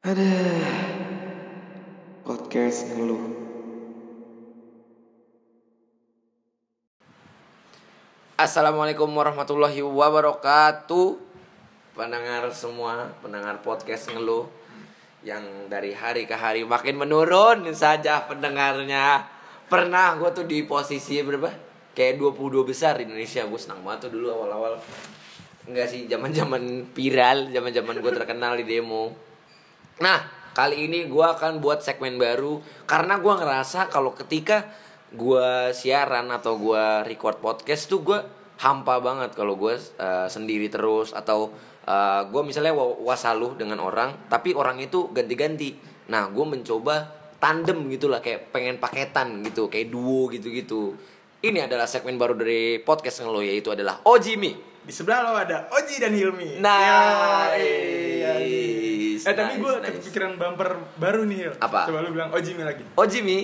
Ada podcast ngeluh. Assalamualaikum warahmatullahi wabarakatuh. Pendengar semua, pendengar podcast ngeluh Yang dari hari ke hari makin menurun saja pendengarnya. Pernah gue tuh di posisi berapa? Kayak 22 besar di Indonesia. Gue senang banget tuh dulu awal-awal. Enggak sih, zaman zaman viral zaman zaman gue terkenal di demo Nah, kali ini gue akan buat segmen baru Karena gue ngerasa kalau ketika gue siaran atau gue record podcast tuh gue hampa banget kalau gue uh, sendiri terus atau uh, gue misalnya wa- wasaluh dengan orang tapi orang itu ganti-ganti nah gue mencoba tandem gitu lah kayak pengen paketan gitu kayak duo gitu-gitu ini adalah segmen baru dari podcast ngeluh yaitu adalah Ojimi Di sebelah lo ada Oji dan Hilmi. Nice. Ya, iya. Eh tapi Nice, gue nice. kepikiran bumper baru nih Hil. Apa? Coba lu bilang Oji lagi. Ojimi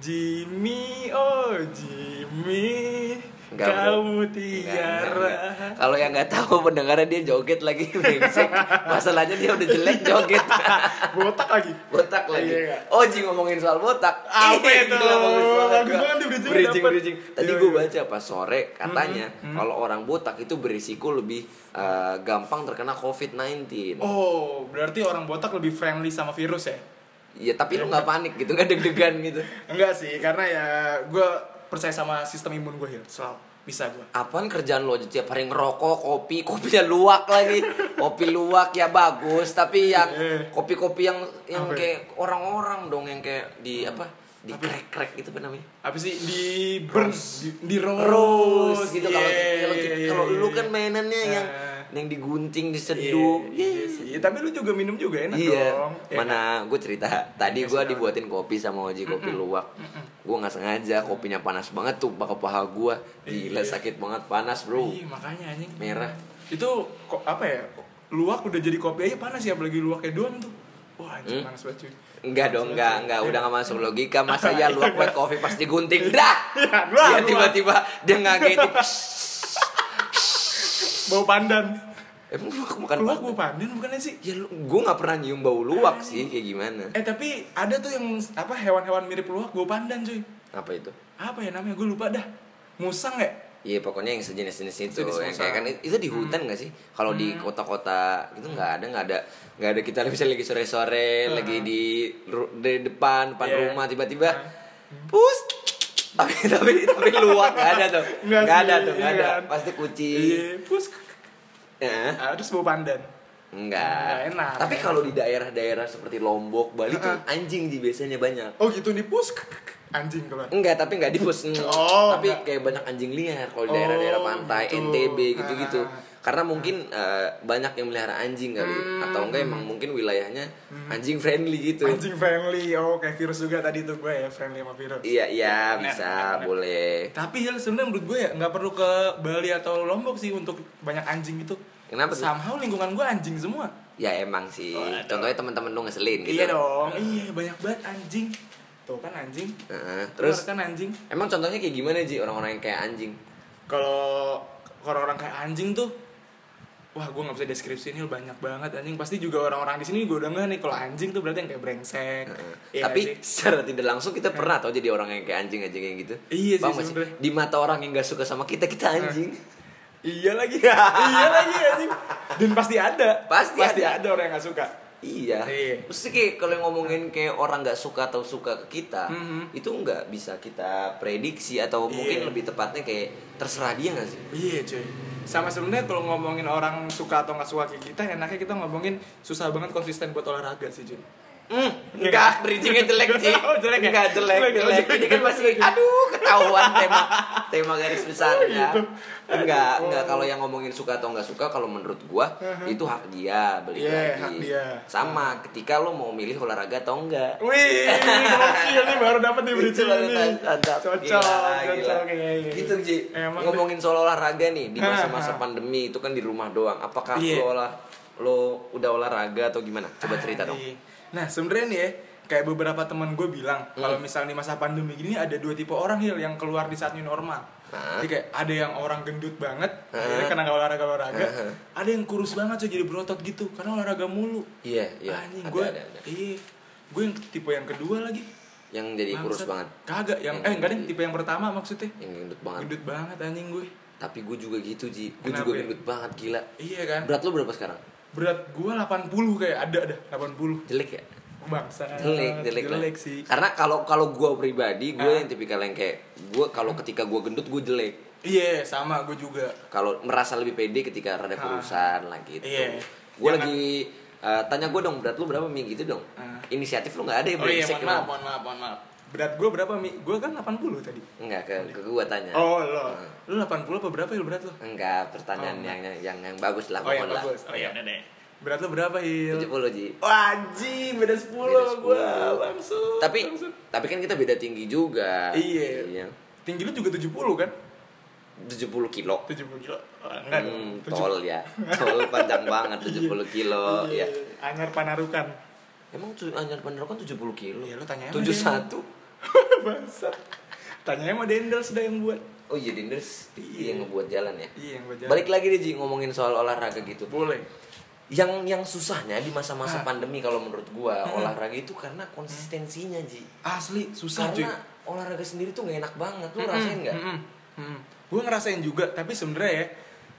Jimmy, oh Jimmy, Enggak, kamu tiara. Kalau yang nggak tahu pendengarnya dia joget lagi brengsek. Masalahnya dia udah jelek joget. Botak lagi. botak lagi. Iya, iya. Oji ngomongin soal botak. Apa itu? bagus banget bridging-nya Bridging, bridging. Tadi Iya, gue iya. baca pas sore katanya kalau orang botak itu berisiko lebih eh, gampang terkena COVID-19. Oh, berarti orang botak lebih friendly sama virus ya? Ya tapi lu nggak panik gitu, nggak deg-degan gitu. Enggak sih, karena ya gue percaya sama sistem imun gue Hil. Selalu bisa gue. Apaan kerjaan lo tiap hari ngerokok, kopi, kopinya luwak lagi. Kopi luwak ya bagus, tapi yang Eh. kopi-kopi yang yang Apa ya? kayak orang-orang dong yang kayak di apa? Di krek-krek gitu apa namanya? Apa sih di burn, di, di roast, Rose gitu kalau Yeah, kalau yeah, yeah, kalau yeah, lu kan mainannya yang Nah. Yang digunting, Iya, diseduh. iya sih. Tapi lu juga minum juga enak Iya, dong. Ya kan? mana gue cerita tadi gue dibuatin kopi sama Oji kopi luwak, gue nggak sengaja kopinya panas banget tuh pakai paha gue, gila Iya. sakit banget panas bro, Iya, makanya anjing. merah. Itu kok apa ya? Luwak udah jadi kopi aja panas ya apalagi luwaknya doang tuh. Wah, anjing Hmm? panas banget cuy. Enggak dong, enggak, enggak, udah gak masuk logika Masa ya luwak white coffee pas digunting Dak! Iya, luwak, Dia luwak. tiba-tiba dia ngagetin Bau pandan. Emang luwak bukan Luwak bau pandan bukannya sih? Ya gue gak pernah nyium bau luwak sih, kayak gimana Eh tapi ada tuh yang apa hewan-hewan mirip luwak bau pandan cuy. Apa itu? Apa ya namanya? Gue lupa dah. Musang ya? Iya pokoknya yang sejenis-jenis itu Sejenis yang kayak kan itu di hutan gak sih? Kalau di kota-kota itu nggak ada nggak ada nggak ada kita misalnya lagi sore-sore Hmm. lagi di ru- di depan depan Iya. rumah tiba-tiba Hmm. pus tapi tapi tapi luwak nggak ada tuh Nggak ada tuh nggak iya ada kan? pasti kucing Iya, pus. ya Ah, terus bau pandan. enggak Nggak enak. tapi kalau di daerah-daerah seperti Lombok Bali tuh anjing sih biasanya banyak Oh gitu di pus anjing keluar. Enggak, tapi enggak di pus. Oh, tapi enggak. kayak banyak anjing liar kalau di Oh, daerah-daerah pantai, gitu. NTB gitu-gitu. Ah. Karena mungkin eh, banyak yang melihara anjing kali Hmm. atau enggak emang mungkin wilayahnya anjing friendly gitu. Anjing friendly. Oh, kayak virus juga tadi tuh gue ya friendly sama virus. Iya, iya bisa, boleh. Tapi ya sebenarnya menurut gue ya nggak perlu ke Bali atau Lombok sih untuk banyak anjing itu. Kenapa tuh? Somehow lingkungan gue anjing semua. Ya emang sih. Waduh. Contohnya teman-teman lu ngeselin gitu. Iya dong. Iya banyak banget anjing. Tuh kan anjing. Terus terus kan anjing. emang contohnya kayak gimana sih orang-orang yang kayak anjing? Kalau orang-orang kayak anjing tuh Wah, gue nggak bisa deskripsiin Hil, banyak banget anjing. Pasti juga orang-orang di sini gue udah nggak nih kalau anjing tuh berarti yang kayak brengsek. Heeh. Iya Tapi sih? secara tidak langsung kita pernah tau jadi orang yang kayak anjing-anjing kayak gitu. Iya sih sebenernya. Di mata orang yang gak suka sama kita kita anjing. iya lagi. iya lagi anjing. Dan pasti ada. Pasti pasti ada. ada. orang yang nggak suka. Iya. Iya. Mesti kayak kalau ngomongin kayak orang nggak suka atau suka ke kita, Mhm. itu nggak bisa kita prediksi atau mungkin Iya. lebih tepatnya kayak terserah dia nggak sih? Iya cuy Sama sebenarnya kalau ngomongin orang suka atau nggak suka ke kita Enaknya kita ngomongin susah banget konsisten buat olahraga sih cuy Hmm, enggak, bridgingnya jelek sih. Oh, jelek ya? Enggak jelek, Jelek, jelek. jelek. Ini kan masih, aduh, ketahuan tema tema garis besarnya. gitu. Enggak, Aduh. enggak kalau yang ngomongin suka atau enggak suka kalau menurut gua itu hak dia beli Iya, lagi. hak dia. Sama ketika lo mau milih olahraga atau enggak. Wih, gokil nih baru dapat Itu bridging ini. Cocok, cocok. Gitu Ji. Ngomongin soal olahraga nih di masa-masa pandemi itu kan di rumah doang. Apakah Iya. lo olah lo udah olahraga atau gimana? Coba cerita dong. Nah sebenarnya nih ya kayak beberapa teman gue bilang Hmm. kalau misalnya di masa pandemi gini ada dua tipe orang Hil yang keluar di saat new normal. Hah? Jadi kayak ada yang orang gendut banget Hah? akhirnya karena nggak olahraga olahraga. Hah? Ada yang kurus banget cuy jadi berotot gitu karena olahraga mulu. Iya, iya. Anjing gue. Iya. Gue yang tipe yang kedua lagi. Yang jadi kurus Bangsat. banget. Kagak yang Yang eh enggak deh jadi- tipe yang pertama maksudnya. Yang gendut banget. Gendut banget anjing gue. Tapi gue juga gitu, Ji. Gue juga ya? gendut banget, gila. Iya kan? Berat lu berapa sekarang? Berat gue 80 kayak ada ada 80. Jelek ya? Bangsa. jelek jelek lah. Jelek sih. karena kalau kalau gue pribadi gue Ah. yang tipikal yang kayak gue kalau ketika gue gendut gue jelek Iya, sama gue juga. kalau merasa lebih pede ketika rada Ah. kurusan lah gitu Iya. gue Jangan- lagi eh, tanya gue dong berat lu berapa mi gitu dong Ah. inisiatif lu nggak ada ya Oh iya, mohon maaf, mohon maaf, mohon maaf. Berat gue berapa, Mi? Gue kan 80 tadi. enggak ke ke gue tanya Oh, lo. Ah. Lu 80 apa berapa ya berat lo? enggak pertanyaan Oh, yang, yang yang yang bagus lah Oh, yang pokoknya lah bagus. Oh iya, udah deh. Berat lo berapa, Il? 70 ji Wajib, beda 10 Beda gue. 10. Langsung. tapi langsung. tapi kan kita beda tinggi juga Iya. Tinggi lu juga 70 kan? 70 kilo 70 kilo. Oh, enggak Hmm, tol ya tol panjang banget 70 kilo Iya. ya Anyar Panarukan. Emang tuh Anjar Bandar kan 70 kilo? Iya, lu tanya sama 71? Bangsat. Tanya sama Dendel sudah yang buat. Oh iya Dinders Iya. yang ngebuat jalan ya. Iya, yang buat jalan. Balik lagi deh Ji ngomongin soal olahraga gitu. Boleh. Yang yang susahnya di masa-masa Ah. pandemi kalau menurut gua Hmm. olahraga itu karena konsistensinya Ji. Asli, susah cuy. Karena olahraga sendiri tuh gak enak banget. Lu rasain nggak? Gue ngerasain juga, tapi sebenarnya ya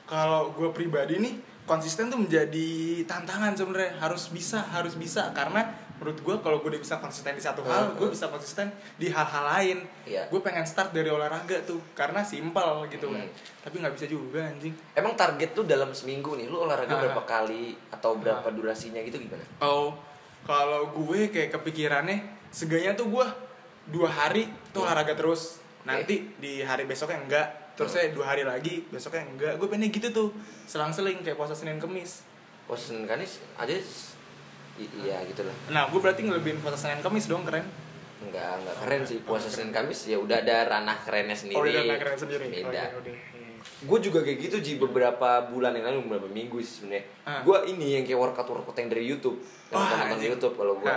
kalau gue pribadi nih konsisten tuh menjadi tantangan sebenarnya harus bisa harus bisa karena menurut gue kalau gue udah bisa konsisten di satu hal Hmm. gue bisa konsisten di hal-hal lain Iya. gue pengen start dari olahraga tuh karena simpel gitu kan Hmm. tapi nggak bisa juga anjing Emang target tuh dalam seminggu nih, lu olahraga Ah. berapa kali atau berapa durasinya gitu gimana? oh kalau gue kayak kepikirannya seganya tuh gue dua hari tuh Hmm. olahraga terus nanti di hari besoknya enggak terus Hmm. saya dua hari lagi besoknya enggak gue pengen gitu tuh selang-seling kayak puasa senin kemis Puasa Senin Kamis aja s- i- iya gitu lah. nah gue berarti ngelebihin puasa senin kemis dong keren Enggak, enggak keren sih puasa Senin Kamis ya udah ada ranah kerennya sendiri. oh udah keren sendiri Beda. oh, iya. Iya. Gue juga kayak gitu Ji beberapa bulan yang lalu beberapa minggu sih sebenarnya. Ah. Gue ini yang kayak workout workout yang dari YouTube, yang nonton anjing. YouTube kalau gue.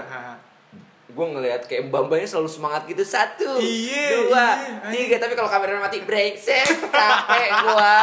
Gue ngelihat kayak mbak-mbaknya selalu semangat gitu satu, Iya, dua, iya, tiga. Tapi kalau kamera mati brengsek, capek gue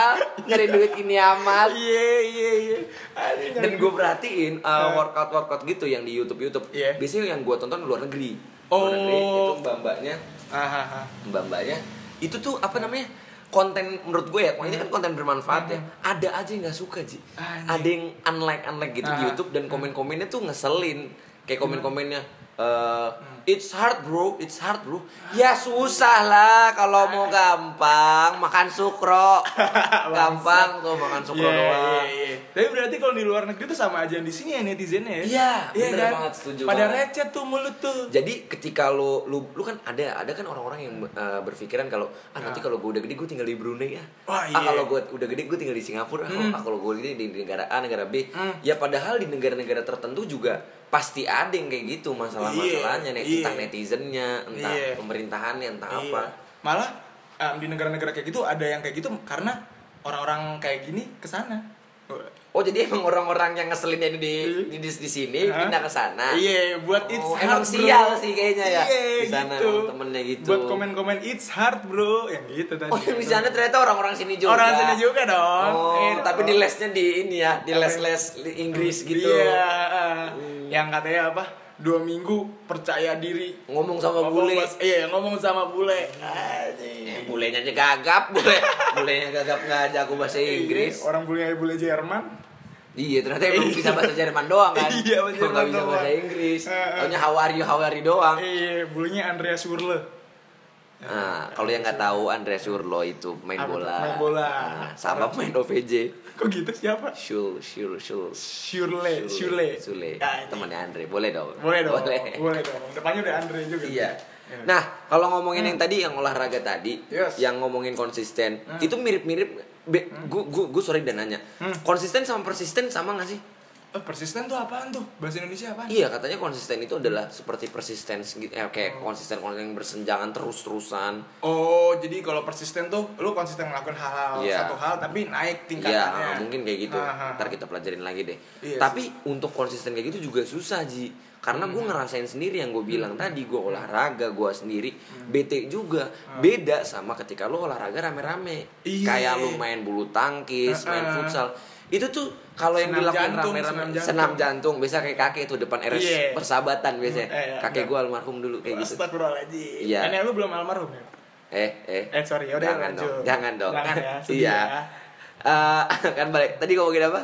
nyari duit ini amat. iya iya iya Aduh, Dan gue perhatiin uh, Ah. workout workout gitu yang di YouTube YouTube. Iya. Biasanya yang gue tonton luar negeri. Oh. Luar negeri itu mbak-mbaknya Hahaha. mbak-mbaknya itu tuh apa namanya konten menurut gue ya ini kan konten bermanfaat ya ada aja yang nggak suka ji ada yang unlike unlike gitu di Ah. YouTube dan komen-komennya tuh ngeselin kayak komen-komennya eh, it's hard bro it's hard bro ya susah lah kalau mau gampang makan sukro gampang tuh makan sukro Iya, doang iya, iya. Tapi berarti kalau di luar negeri tuh sama aja di sini ya netizennya ya. Iya, bener banget, setuju Pada banget. recet tuh mulut tuh. Jadi ketika lu lu lu kan ada ada kan orang-orang yang uh, berpikiran kalau ah nanti Nah. kalau gue udah gede gue tinggal di Brunei ya. Wah, Ah iya. kalau gue udah gede gue tinggal di Singapura. Hmm. Ah kalau gue gede di negara A, negara B. Hmm. Ya padahal di negara-negara tertentu juga pasti ada yang kayak gitu masalah-masalahnya Iya, nih iya. entah netizennya, entah Iya. pemerintahannya, entah Iya. apa. Malah em, di negara-negara kayak gitu ada yang kayak gitu karena orang-orang kayak gini ke sana. Oh jadi emang orang-orang yang ngeselinnya di di, di, di sini Hah? pindah ke sana. Iya, buat it's Oh, hard, emang bro. sial sih kayaknya ya. Iya, Di sana gitu. temennya gitu. Buat komen-komen it's hard, bro. Yang gitu tadi. Oh yang di sana ternyata orang-orang sini juga. Orang sini juga dong. Oh, Iya tapi dong. di lesnya di ini ya, di les-les Inggris gitu. Hmm. Iya. Yang katanya apa? Dua minggu percaya diri. Ngomong sama Ngomong bule. bahasa- Iya, ngomong sama bule. Eh, bulenya aja gagap, bule. bulenya gagap nggak jago bahasa Inggris. Iya, Orang bule bule Jerman. Iya, ternyata emang bisa bahasa Jerman doang kan. Iya, bahasa Jerman bisa bahasa. Inggris. Taunya how are you, how are you doang. Iya, bulenya Andreas Wurle. Nah, kalau yang nggak tahu Andres Urlo itu main Apa bola. Main bola. Nah, sama main OVJ. Kok gitu siapa? Shul, Shul, Shul. Shurle, Shule. Sule. Ya, Temannya Andre. Boleh dong. Boleh dong. Boleh. Boleh dong. Depannya udah Andre juga. Iya. Ya. Nah, kalau ngomongin yang tadi yang olahraga tadi, Yes. yang ngomongin konsisten, Hmm. itu mirip-mirip. Gue gue gue sorry dan nanya, Hmm. konsisten sama persisten sama nggak sih? Eh, persisten tuh apaan tuh? Bahasa Indonesia apaan? Iya katanya konsisten itu adalah seperti persisten gitu, eh, kayak konsisten konsisten yang bersenjangan terus terusan. Oh, jadi kalau persisten tuh lu konsisten ngelakuin hal-hal Iya. satu hal tapi naik Iya tingkatannya. mungkin kayak gitu. Ah, ah, ah. Ntar kita pelajarin lagi deh. Iya Tapi untuk konsisten kayak gitu juga susah ji. Karena Hmm. gue ngerasain sendiri yang gue bilang tadi gue olahraga gue sendiri bete juga beda sama ketika lo olahraga rame-rame. Iya. kayak lo main bulu tangkis Ah, main futsal itu tuh kalau yang dilakukan jantung, rame-rame senam jantung. senam jantung biasa kayak kakek tuh depan RS Iya. persahabatan biasanya Eh, iya, kakek iya. gue almarhum dulu kayak gitu Astagfirullahaladzim. Iya. Nenek lu belum almarhum ya? eh eh Eh sorry, yaudah jangan lanjut. dong jangan dong Jangan ya, iya ya. Eh, kan balik tadi ngomongin apa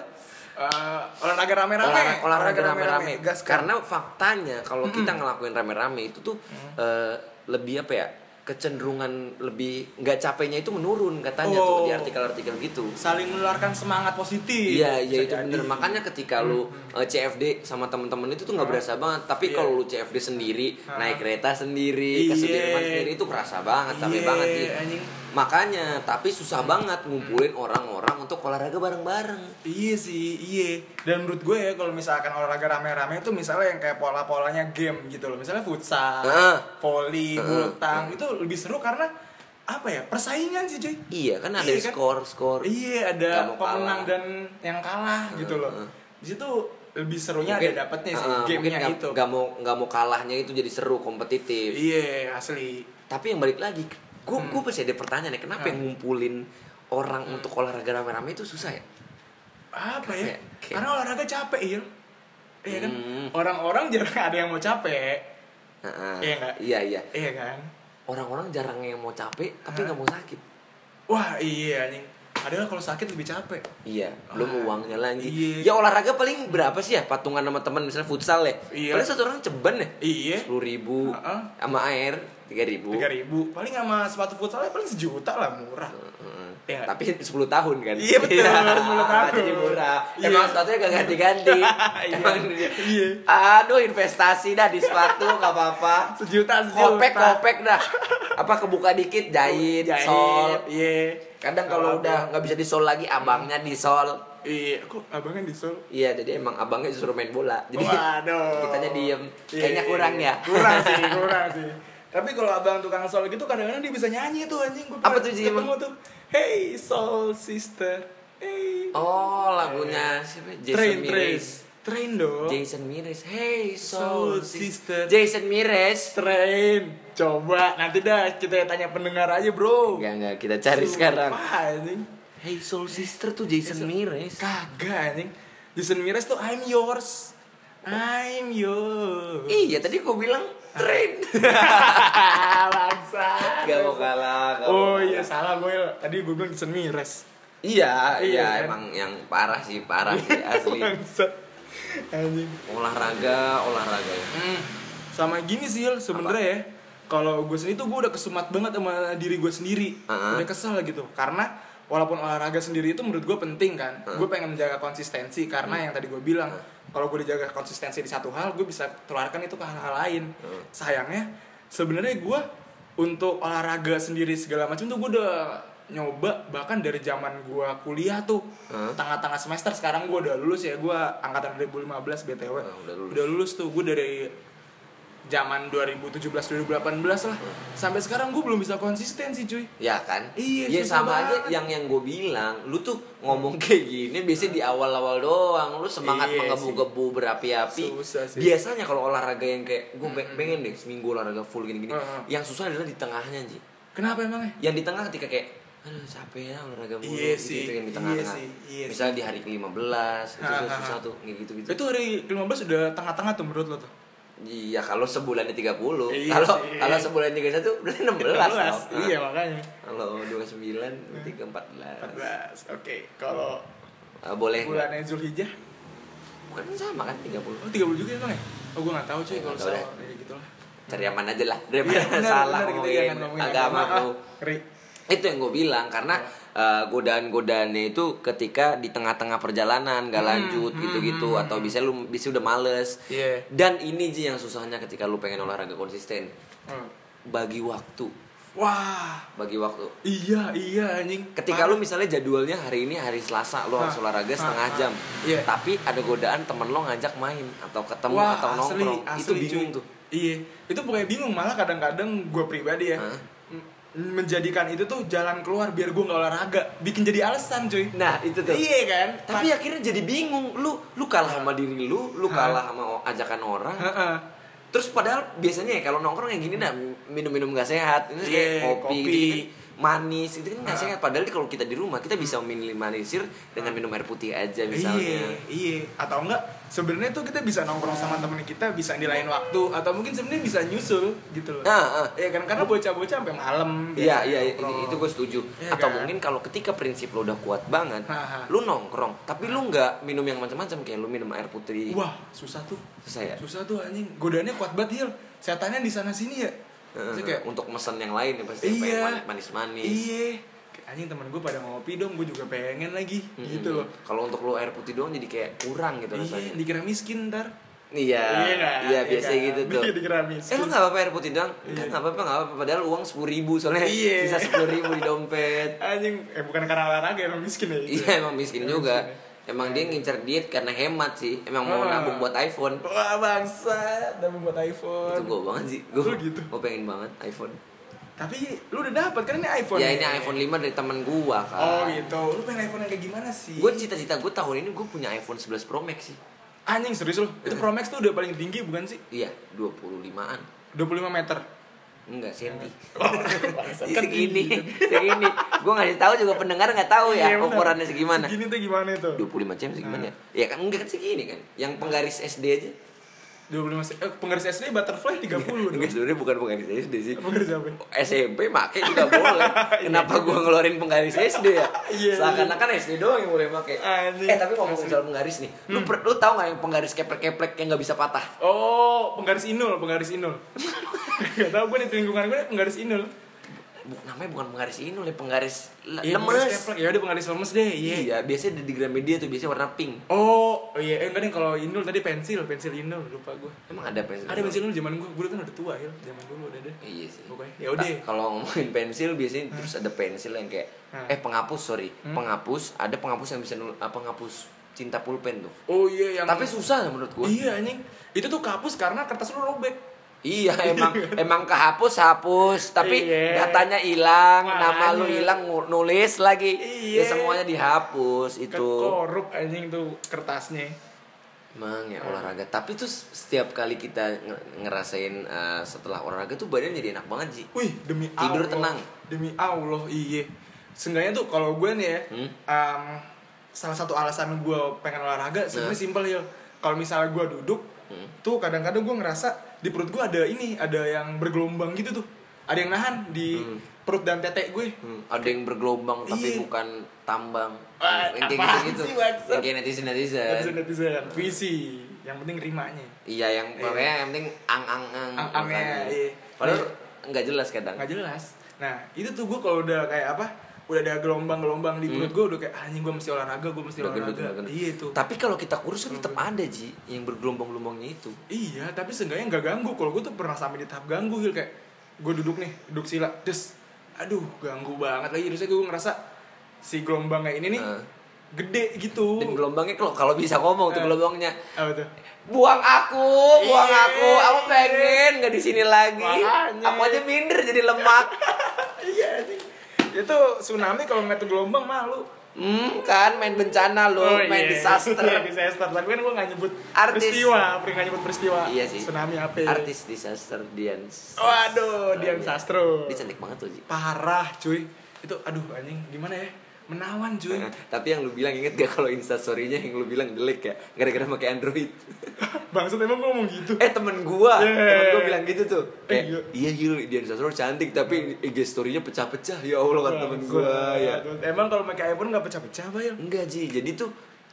Eh, olahraga rame-rame. olahraga, olahraga rame-rame kan? karena faktanya kalau kita ngelakuin rame-rame itu tuh eh, lebih apa ya kecenderungan lebih nggak capeknya itu menurun katanya tuh Oh. di artikel-artikel gitu saling menularkan semangat positif. Iya, iya itu bener. Makanya ketika lu eh, CFD sama temen-temen itu tuh nggak berasa banget. Tapi Iya. kalau lu CFD sendiri, Hah. naik kereta sendiri, ke Iya. Sudirman sendiri itu kerasa banget, capek Iya, banget sih. anjing. Makanya, tapi susah banget ngumpulin orang-orang untuk olahraga bareng-bareng. Iya sih, iya. Dan menurut gue ya kalau misalkan olahraga rame-rame itu misalnya yang kayak pola-polanya game gitu loh. Misalnya futsal, Heeh. volley, Heeh. bulu tang itu lebih seru karena apa ya? Persaingan sih, cuy. Iya kan ada Iya kan? skor-skor. Iya, ada pemenang kalah. dan yang kalah gitu loh. Di situ lebih serunya ada dapetnya sih mungkin gamenya nggak- itu. nggak mau nggak mau kalahnya itu jadi seru kompetitif. Iya, asli. Tapi yang balik lagi, gue Hmm. gue pasti ada pertanyaan ya, kenapa Hmm. yang ngumpulin orang untuk olahraga rame-rame itu susah ya? Apa ya? Kayak- kayak- Karena olahraga capek, Il. Iya kan? Hmm. Orang-orang jarang ada yang mau capek. Heeh. Iya nggak? Iya iya. Iya kan? Orang-orang jarang yang mau capek tapi nggak mau sakit. Wah, iya anjing. Padahal kalau sakit lebih capek. Iya, belum Ah, uangnya lagi. iya. Ya olahraga paling berapa sih ya patungan sama teman misalnya futsal ya? Iya. Paling satu orang ceban ya? Iya. Sepuluh ribu Heeh. sama air tiga ribu. Tiga ribu. Paling sama sepatu futsalnya paling sejuta lah murah. Iya. Tapi 10 tahun kan? Iya, betul, 10 tahun. Jadi murah. Iya. Emang sepatunya gak ganti-ganti. Iya. Emang Iya. Aduh investasi dah di sepatu gak apa-apa. Sejuta, sejuta. Kopek kopek dah. Apa kebuka dikit jahit, Jahit, sol. Iya. Kadang kalau udah nggak bisa disol lagi abangnya disol. Iya, kok abangnya di Sol? Iya, jadi emang abangnya disuruh main bola. Jadi Waduh. kitanya diem. Iya, Kayaknya iya, kurang iya. ya. Kurang sih, kurang sih. Tapi kalau abang tukang sol gitu kadang-kadang dia bisa nyanyi tuh anjing. Gua Apa tuh, Ji, ketemu tuh. Hey soul sister. Hey. Oh, lagunya siapa? Jason train, train. Mires. Train dong. Jason Mires. Hey, Soul soul sister. sister. Jason Mires. Train. Coba nanti dah kita tanya pendengar aja, Bro. Enggak, enggak, kita cari sekarang. Sumpah, anjing. Hey, soul sister tuh Jason Mires. Kagak anjing. Jason Mires tuh I'm yours. I'm yours. Iya, tadi gua bilang train. Bangsa. Gak mau kalah. gak Oh mau iya salah gue. Tadi gue bilang Jason Mires. Iya, Iya, iya, kan? emang yang parah sih, parah sih asli. Bangsa. Anjing. Olahraga, olahraga ya. Hmm. Sama gini sih sebenernya ya. Kalau gue sendiri tuh gue udah kesumat banget sama diri gue sendiri. Uh-uh. Udah kesel gitu. Karena walaupun olahraga sendiri itu menurut gue penting kan. Uh-uh. Gue pengen menjaga konsistensi karena yang tadi gue bilang. Kalau gue dijaga konsistensi di satu hal, gue bisa tularkan itu ke hal-hal lain. Uh. Sayangnya sebenarnya gue untuk olahraga sendiri segala macam tuh gue udah nyoba bahkan dari zaman gue kuliah tuh Hah? tengah-tengah semester sekarang gue udah lulus ya gue angkatan 2015 btw Oh, udah lulus. udah lulus tuh gue dari zaman 2017 2018 lah sampai sekarang gue belum bisa konsisten sih cuy Ya kan? Iya, Ya sama aja banget. yang yang gue bilang, lu tuh ngomong kayak gini biasanya di awal-awal doang, lu semangat Iya menggebu-gebu berapi-api. Biasanya kalau olahraga yang kayak gue pengen deh seminggu olahraga full gini-gini. Heeh. Yang susah adalah di tengahnya sih. kenapa emangnya Yang di tengah ketika kayak aduh capek ya olahraga mulu Iya gitu, sih, gitu yang di iya tengah-tengah. sih, iya Misalnya di hari ke-15 itu susah tuh kayak gitu-gitu. itu hari ke-15 udah tengah-tengah tuh menurut lo tuh Iya, kalau sebulannya 30. Iya Kalau sih. kalau sebulan 31 berarti 16. 16 dong. iya makanya Kalau 29 berarti ke 14. 14 oke kalau Ah, boleh. bulannya Zulhijjah Bukan sama kan 30. oh 30 juga emang ya oh gue nggak tahu cuy Nggak kalau soal ya gitu lah Cari aman aja lah daripada Iya, benar, salah benar, gitu ngomongin, jangan ngomongin agama agama, tuh. ah. Itu yang gue bilang karena eh, godaan-godaannya itu ketika di tengah-tengah perjalanan gak lanjut gitu-gitu atau bisa lu bisa udah males. Hmm, Iya. Dan ini sih yang susahnya ketika lu pengen olahraga konsisten. Hmm. Bagi waktu. Wah, bagi waktu. iya iya anjing. Ketika Parah. lu misalnya jadwalnya hari ini hari Selasa lu harus olahraga setengah hah. jam. Iya. Tapi ada godaan temen lo ngajak main atau ketemu Wah, atau asli, nongkrong. asli, itu bingung cuy. tuh. Iya, itu pokoknya bingung malah kadang-kadang gue pribadi ya Hah? Menjadikan itu tuh jalan keluar biar gue nggak olahraga, bikin jadi alasan cuy. Nah, itu tuh. Iya kan? Tapi akhirnya jadi bingung. Lu lu kalah sama diri lu, lu kalah sama ajakan orang. Heeh. Terus padahal biasanya ya kalau nongkrong yang gini nah minum-minum gak sehat. Ini kayak Iya, kopi, kopi. gitu-gitu. Manis itu kan nggak Hah? sehat. Padahal kalau kita di rumah kita bisa minimalisir dengan minum air putih aja misalnya. Iya, iya. Atau enggak sebenarnya tuh kita bisa nongkrong sama temen kita bisa di lain waktu atau mungkin sebenarnya bisa nyusul gitu loh. Ah, ah. Iya kan karena bocah-bocah sampai malam. Iya biasanya iya itu, gue setuju. Iya Atau kan? mungkin kalau ketika prinsip lo udah kuat banget, Ha, ha. lu nongkrong, tapi lu nggak minum yang macam-macam kayak lu minum air putih. Wah, susah tuh. Susah ya? Susah tuh anjing. Godaannya kuat banget, Hil. Setannya di sana sini ya. Terus kayak untuk mesen yang lain ya pasti Iya. manis-manis. Iya. Kayak, Anjing temen gue pada ngopi dong, gue juga pengen lagi. Mm-mm. Gitu loh. Kalau untuk lo air putih doang jadi kayak kurang gitu Iya, rasanya. dikira miskin ntar. Iya. kan? Iya, biasa kan? gitu tuh. Dikira miskin. Eh lu nggak apa-apa air putih doang? Iya. nggak apa-apa nggak apa-apa. Padahal uang sepuluh ribu soalnya Iya. sisa sepuluh ribu di dompet. Anjing, eh bukan karena olahraga emang miskin ya. itu. Iya emang miskin Emang juga. miskin ya. Emang dia ngincer diet karena hemat sih. Emang mau Ah. nabung buat iPhone. Wah bangsa, udah membuat iPhone. Itu gue banget sih. Gue gitu? gue pengen banget iPhone. Tapi lu udah dapat kan ini iPhone. ya ini iPhone 5 dari temen gua kan. Oh gitu. Lu pengen iPhone yang kayak gimana sih? Gue cita-cita gue tahun ini gue punya iPhone 11 Pro Max sih. Anjing serius lu. Itu Pro Max tuh udah paling tinggi bukan sih? Iya, 25-an. 25 meter. Enggak, senti. Bangsat, kan segini, segini. Gue ngasih tahu juga pendengar nggak tahu ya Iya, bener. ukurannya segimana. Segini tuh gimana itu? 25 cm segimana ya? Ya kan enggak kan segini kan. Yang penggaris SD aja. 25 se- eh, penggaris SD butterfly 30 dong. Enggak sebenarnya bukan penggaris SD sih. Penggaris apa? SMP make juga boleh. Kenapa gua ngeluarin penggaris SD ya? Iya, Seakan-akan SD doang yang boleh. Anjing. Eh tapi ngomong soal penggaris nih, lu per- lu tahu nggak yang penggaris keplek-keplek yang nggak bisa patah? Oh, penggaris inul, penggaris inul. Gak tau gue di lingkungan gue penggaris inul. Namanya bukan penggaris ini, oleh penggaris le- Iya, lemes. Ya udah penggaris lemes deh. Iya. Iya, biasanya di Gramedia tuh biasanya warna pink. Oh, oh iya, eh, enggak deh kalau inul tadi pensil, pensil inul lupa gue. Emang ada pensil? Ada pensil inul zaman gue, gue kan udah tua ya, zaman dulu udah ada. Iya sih. Pokoknya, ya udah. Kalau ngomongin pensil biasanya terus ada pensil yang kayak Hah. eh penghapus sorry, Hmm? penghapus ada penghapus yang bisa nul, apa penghapus cinta pulpen tuh. Oh iya yang Tapi susah menurut gua. Iya anjing. Itu tuh kapus karena kertas lu robek. Iya emang emang kehapus hapus tapi Iya. datanya hilang nama lu hilang nulis lagi Iya. ya semuanya dihapus itu Korup anjing tuh kertasnya. emang ya olahraga tapi tuh setiap kali kita nge- ngerasain uh, setelah olahraga tuh badan jadi enak banget sih Wih, demi Tidur Allah. tenang. Demi Allah, iya. Seenggaknya tuh kalau gue nih ya, Hmm? em, salah satu alasan gue pengen olahraga sebenarnya Nah. simpel ya. Kalau misalnya gue duduk, Hmm. tuh kadang-kadang gue ngerasa di perut gue ada ini, ada yang bergelombang gitu tuh. Ada yang nahan di Hmm. perut dan tete gue. Hmm, ada yang bergelombang tapi Iya. bukan tambang Wah, yang kayak sih, bangsat? yang kayak netizen netizen Netizen netizen, visi. Yang penting rimanya. iya yang Iya. pokoknya yang penting ang ang ang Ang-angnya, makanya. iya. padahal Iya. nggak jelas kadang nggak jelas nah itu tuh gue kalau udah kayak apa udah ada gelombang-gelombang di perut gue udah kayak "Ah, anjing gue mesti olahraga gue mesti Hmm. Olahraga udah gendut. iya itu Tapi kalau kita kurus kan tetap ada Ji yang bergelombang-gelombangnya itu. iya tapi seenggaknya nggak ganggu kalau gue tuh pernah sampai di tahap ganggu Hil. kayak gue duduk nih duduk sila des aduh ganggu banget lagi terusnya gue ngerasa si gelombangnya ini nih Heeh. gede gitu Dan gelombangnya kalau kalau bisa ngomong tuh Eh. gelombangnya. apa tuh Buang aku, buang Iya. aku. Aku pengen nggak di sini lagi. Makanya. Aku aja minder jadi lemak. iya itu tsunami kalau ngeliat tuh gelombang malu Hmm, kan main bencana lo, main iya. disaster. Iya, disaster tapi kan gue nggak nyebut Artis. peristiwa pernah nggak nyebut peristiwa Iya sih. tsunami apa Artis disaster Dian. Waduh, Dian Sastro. Dia cantik banget tuh Ji. Parah, cuy. Itu aduh anjing, gimana ya? Menawan, cuy. Nah, tapi yang lu bilang inget gak kalau instastorynya yang lu bilang jelek ya gara-gara pakai Android Bangsat emang ngomong gitu. eh temen gua Yeah. temen gua bilang gitu tuh Eh, iya Yul dia instastory cantik tapi IG storynya pecah-pecah ya Allah kata temen gua ya. Emang kalau pakai iPhone nggak pecah-pecah, Bayal? enggak Ji jadi tuh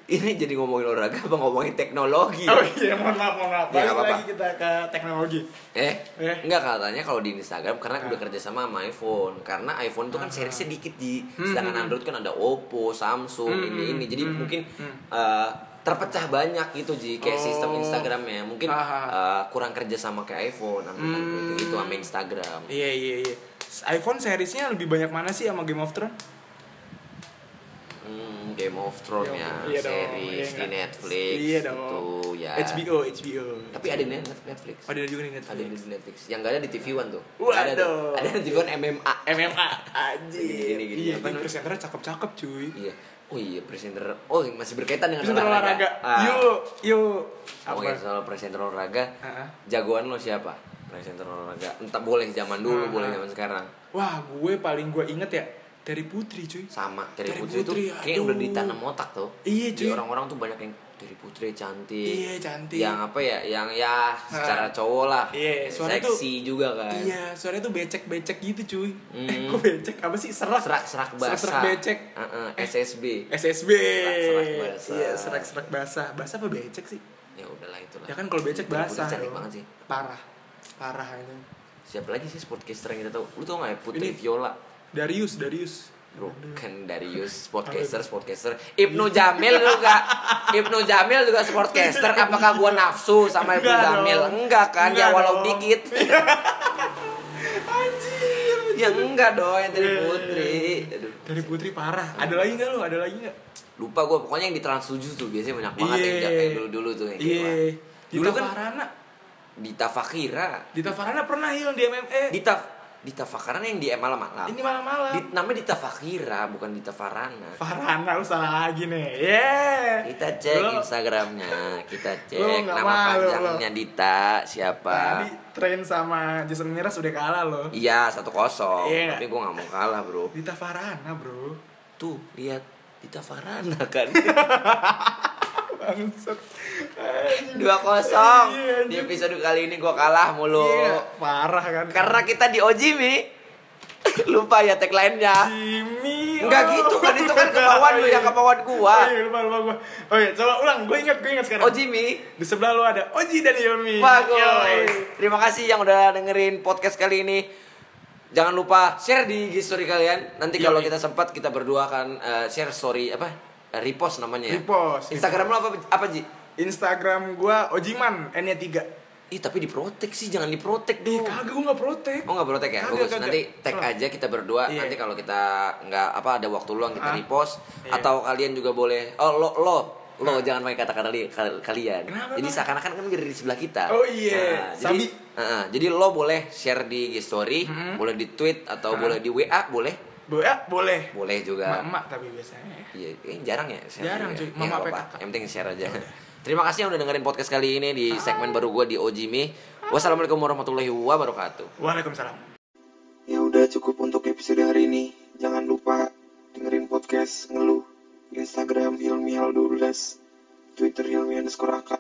ini jadi ngomongin olahraga apa ngomongin teknologi Oh iya, mohon maaf, mohon maaf. Ya, Balik apa-apa. lagi kita ke teknologi. Eh, Eh. enggak katanya kalau di Instagram karena udah Ah. kerja sama sama iPhone. Karena iPhone tuh kan seriesnya dikit di, Hmm, sedangkan hmm, Android kan ada Oppo, Samsung, Hmm, ini ini. Jadi hmm, mungkin hmm. eh, terpecah banyak gitu ji kayak Oh. sistem Instagramnya. Mungkin Ah, ah. eh, kurang kerja sama kayak iPhone, sama Hmm. Android gitu sama Instagram. Iya, iya, iya. iPhone seriesnya lebih banyak mana sih sama Game of Thrones? Game of Thrones ya, Iya dong, series iya di? Netflix Iya dong. itu ya. HBO, HBO. Tapi ada di Net- Netflix. Oh, ada juga di Netflix. Ada di Netflix. Yang gak ada di TV One tuh. Waduh. Ada, tuh. ada di TV One MMA. MMA anjir. Gini, gini, Iya, namanya? presenternya cakep-cakep cuy. Iya. Oh iya, presenter. Oh, masih berkaitan dengan Presenter olahraga. Ah. Yuk, yuk. Ngomongin soal presenter olahraga, Ah. jagoan lo siapa? Presenter olahraga. Entah boleh zaman dulu, boleh zaman sekarang. Wah, gue paling gue inget ya dari Putri cuy. Sama, Terry Terry Putri, Putri, itu kayak udah ditanam otak tuh. Iya, cuy. orang-orang tuh banyak yang Terry Putri cantik. Iya, cantik. Yang apa ya? Yang ya secara cowok lah. Iya, suara tuh- seksi juga kan. Iya, suaranya tuh becek-becek gitu cuy. Hmm. Eh, kok becek? Apa sih? Serak. Serak-serak basah. Serak becek. Heeh, SSB. SSB. Serak-serak basah. Iya, serak-serak basah. Basah apa becek sih? Ya udahlah itulah. Ya kan kalau becek basah. cantik banget sih. Parah. Parah itu. Siapa lagi sih sportcaster yang kita tahu? Lu tau gak ya Putri Ini- Viola? Darius, Darius. Bro, kan Darius sportcaster, sportcaster. Ibnu Jamil juga. Ibnu Jamil juga sportcaster. Apakah gua nafsu sama Ibnu Enggak Jamil? dong. Enggak kan? Enggak ya walau dong. dikit. Anjir. ya enggak dong yang dari Putri. Aduh. Dari Putri parah. Ada lagi nggak lu? Ada lagi nggak? Lupa gua pokoknya yang di Trans 7 tuh biasanya banyak banget yang, Iya. yang dulu-dulu tuh yang kayak Iya. gitu. Dulu Dita kan Farana. Dita Fakira. Dita Farana pernah heal di MMA. Dita Dita Fakira yang di malam-malam. Ini malam-malam. Di, namanya Dita Fakira bukan Dita Farana. Farana lu salah lagi nih. Yeah. Kita cek Lu- Instagramnya, kita cek nama malu, panjangnya Dita siapa. Tadi train sama Jason Miras udah kalah loh. Iya satu kosong, Iya. tapi gue nggak mau kalah bro. Dita Farana bro. Tuh lihat Dita Farana kan. dua kosong. Iya, Di episode kali ini gue kalah mulu. Iya, parah kan. Karena kita di Ojimi, lupa ya tagline-nya. Jimmy. Enggak oh. gitu kan itu kan kemauan lu yang kemauan Oh gua. iya, lupa lupa gua. Oh iya, coba ulang. Gue ingat, gue ingat sekarang. Ojimi. Di sebelah lu ada Oji dan Ilmi. Bagus. Yoi. Terima kasih yang udah dengerin podcast kali ini. Jangan lupa share di IG story kalian. Nanti kalau kita sempat kita berdua akan eh, share story apa? Eh, repost namanya ya. Repost, Instagram lo apa apa Ji? Instagram gua Ojiman N-nya 3. Ih, tapi diprotek sih, jangan diprotek Ih, dong. kagak gua enggak protek. Oh nggak protek ya? Kagak, Bagus. kagak. Nanti tag aja kita berdua. Iya. Nanti kalau kita nggak apa ada waktu luang kita Ah. repost. Iya. Atau kalian juga boleh. Oh lo lo lo jangan pakai kata-kata li- kal- kalian. Kenapa, jadi seakan-akan kan jadi di sebelah kita. Oh, iya. Nah, jadi. Heeh, jadi lo boleh share di story, Mhm. boleh di tweet atau Ah. boleh di WA, boleh. Bo ya, boleh. Boleh juga. Emak tapi biasanya. Iya, eh, jarang ya. share Jarang, juga. cuy. Ya, Mama kakak? Yang penting share aja. Terima kasih yang udah dengerin podcast kali ini di segmen baru gue di Ojimi. Wassalamualaikum warahmatullahi wabarakatuh. Waalaikumsalam. Ya udah cukup untuk episode hari ini. Jangan lupa dengerin podcast ngeluh Instagram Hilmi Hal 12 Twitter Hilmi underscore Aka